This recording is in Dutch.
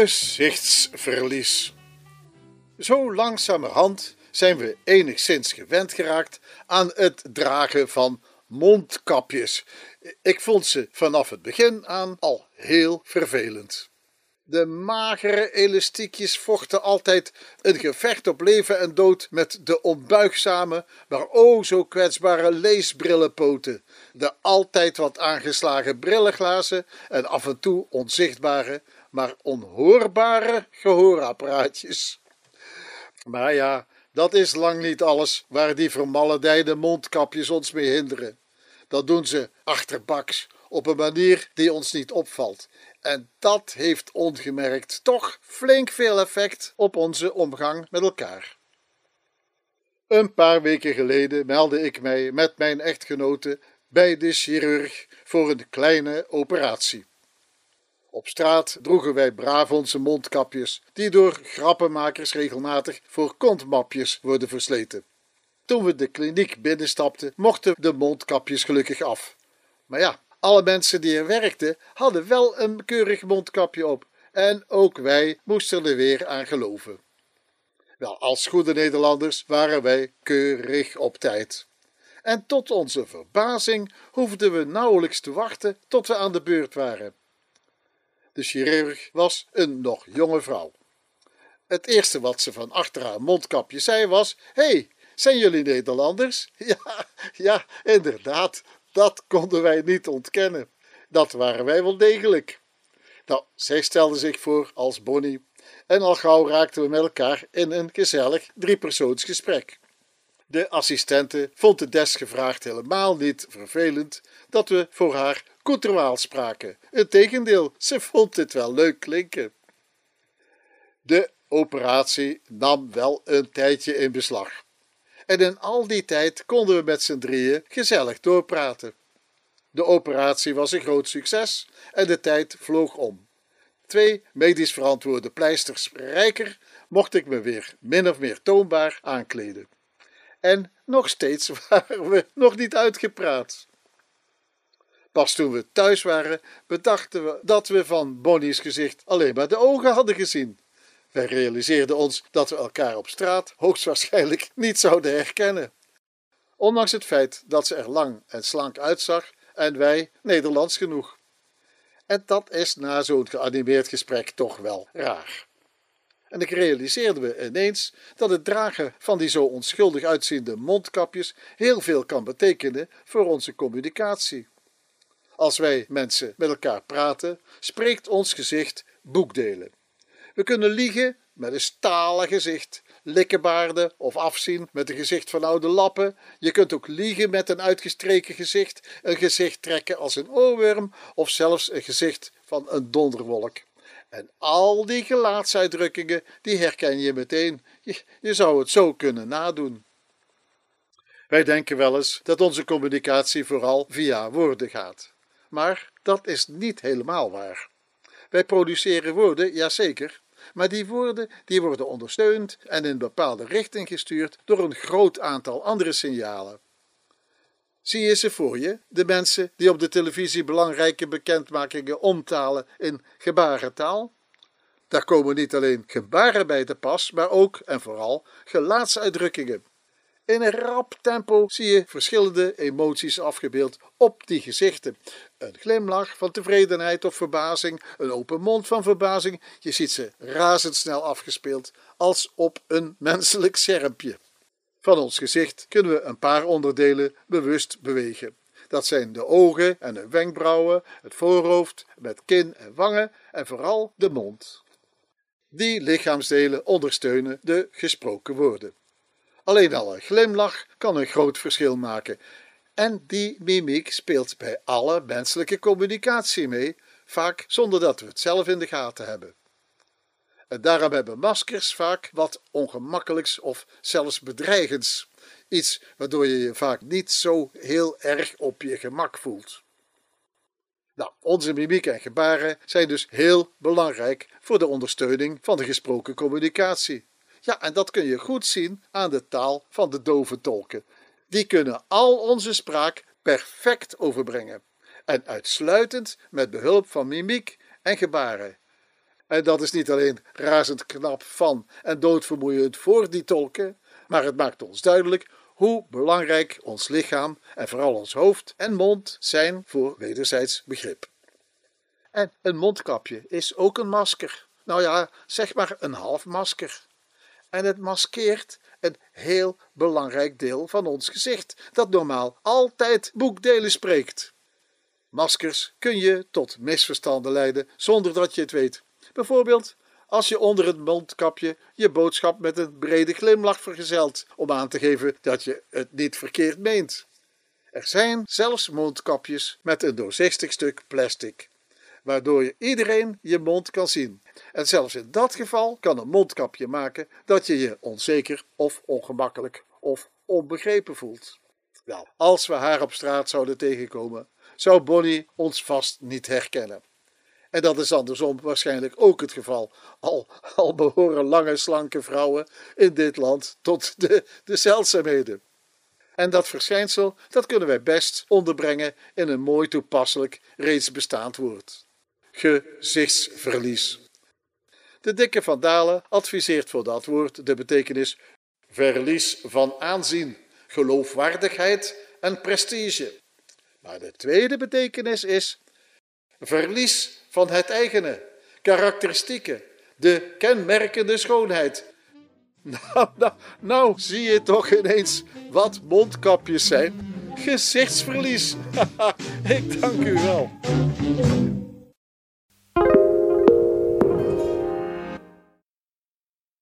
Gezichtsverlies. Zo langzamerhand zijn we enigszins gewend geraakt aan het dragen van mondkapjes. Ik vond ze vanaf het begin aan al heel vervelend. De magere elastiekjes vochten altijd een gevecht op leven en dood met de onbuigzame, maar o zo kwetsbare leesbrillenpoten, de altijd wat aangeslagen brillenglazen en af en toe onzichtbare, maar onhoorbare gehoorapparaatjes. Maar ja, dat is lang niet alles waar die vermaledijde mondkapjes ons mee hinderen. Dat doen ze achterbaks op een manier die ons niet opvalt. En dat heeft ongemerkt toch flink veel effect op onze omgang met elkaar. Een paar weken geleden meldde ik mij met mijn echtgenote bij de chirurg voor een kleine operatie. Op straat droegen wij braaf onze mondkapjes, die door grappenmakers regelmatig voor kontmapjes worden versleten. Toen we de kliniek binnenstapten, mochten de mondkapjes gelukkig af. Maar ja, alle mensen die er werkten hadden wel een keurig mondkapje op, en ook wij moesten er weer aan geloven. Wel, als goede Nederlanders waren wij keurig op tijd. En tot onze verbazing hoefden we nauwelijks te wachten tot we aan de beurt waren. De chirurg was een nog jonge vrouw. Het eerste wat ze van achter haar mondkapje zei was: hey, zijn jullie Nederlanders? Ja, ja, inderdaad, dat konden wij niet ontkennen. Dat waren wij wel degelijk. Nou, zij stelde zich voor als Bonnie en al gauw raakten we met elkaar in een gezellig driepersoonsgesprek. De assistente vond de desgevraagd helemaal niet vervelend dat we voor haar Koeterwaal spraken. Integendeel, ze vond het wel leuk klinken. De operatie nam wel een tijdje in beslag. En in al die tijd konden we met z'n drieën gezellig doorpraten. De operatie was een groot succes en de tijd vloog om. Twee medisch verantwoorde pleisters rijker mocht ik me weer min of meer toonbaar aankleden. En nog steeds waren we nog niet uitgepraat. Pas toen we thuis waren, bedachten we dat we van Bonnie's gezicht alleen maar de ogen hadden gezien. Wij realiseerden ons dat we elkaar op straat hoogstwaarschijnlijk niet zouden herkennen. Ondanks het feit dat ze er lang en slank uitzag en wij Nederlands genoeg. En dat is na zo'n geanimeerd gesprek toch wel raar. En ik realiseerde me ineens dat het dragen van die zo onschuldig uitziende mondkapjes heel veel kan betekenen voor onze communicatie. Als wij mensen met elkaar praten, spreekt ons gezicht boekdelen. We kunnen liegen met een stalen gezicht, likkenbaarden of afzien met een gezicht van oude lappen. Je kunt ook liegen met een uitgestreken gezicht, een gezicht trekken als een oorworm of zelfs een gezicht van een donderwolk. En al die gelaatsuitdrukkingen, die herken je meteen. Je, je zou het zo kunnen nadoen. Wij denken wel eens dat onze communicatie vooral via woorden gaat. Maar dat is niet helemaal waar. Wij produceren woorden, jazeker, maar die woorden die worden ondersteund en in een bepaalde richting gestuurd door een groot aantal andere signalen. Zie je ze voor je, de mensen die op de televisie belangrijke bekendmakingen omtalen in gebarentaal? Daar komen niet alleen gebaren bij te pas, maar ook en vooral gelaatsuitdrukkingen. In een rap tempo zie je verschillende emoties afgebeeld op die gezichten. Een glimlach van tevredenheid of verbazing, een open mond van verbazing. Je ziet ze razendsnel afgespeeld als op een menselijk schermpje. Van ons gezicht kunnen we een paar onderdelen bewust bewegen. Dat zijn de ogen en de wenkbrauwen, het voorhoofd met kin en wangen en vooral de mond. Die lichaamsdelen ondersteunen de gesproken woorden. Alleen al een glimlach kan een groot verschil maken. En die mimiek speelt bij alle menselijke communicatie mee, vaak zonder dat we het zelf in de gaten hebben. En daarom hebben maskers vaak wat ongemakkelijks of zelfs bedreigends. Iets waardoor je je vaak niet zo heel erg op je gemak voelt. Nou, onze mimiek en gebaren zijn dus heel belangrijk voor de ondersteuning van de gesproken communicatie. Ja, en dat kun je goed zien aan de taal van de dove tolken. Die kunnen al onze spraak perfect overbrengen. En uitsluitend met behulp van mimiek en gebaren. En dat is niet alleen razend knap van en doodvermoeiend voor die tolken, maar het maakt ons duidelijk hoe belangrijk ons lichaam en vooral ons hoofd en mond zijn voor wederzijds begrip. En een mondkapje is ook een masker. Nou ja, zeg maar een half masker. En het maskeert een heel belangrijk deel van ons gezicht, dat normaal altijd boekdelen spreekt. Maskers kun je tot misverstanden leiden zonder dat je het weet. Bijvoorbeeld als je onder het mondkapje je boodschap met een brede glimlach vergezelt, om aan te geven dat je het niet verkeerd meent. Er zijn zelfs mondkapjes met een doorzichtig stuk plastic, waardoor je iedereen je mond kan zien. En zelfs in dat geval kan een mondkapje maken dat je je onzeker of ongemakkelijk of onbegrepen voelt. Wel, als we haar op straat zouden tegenkomen, zou Bonnie ons vast niet herkennen. En dat is andersom waarschijnlijk ook het geval. Al, al behoren lange, slanke vrouwen in dit land tot de, de zeldzaamheden. En dat verschijnsel dat kunnen wij best onderbrengen in een mooi toepasselijk, reeds bestaand woord. Gezichtsverlies. De dikke Van Dalen adviseert voor dat woord de betekenis verlies van aanzien, geloofwaardigheid en prestige. Maar de tweede betekenis is verlies van het eigene, karakteristieken, de kenmerkende schoonheid. Nou, nou, nou zie je toch ineens wat mondkapjes zijn. Gezichtsverlies. Ik dank u wel.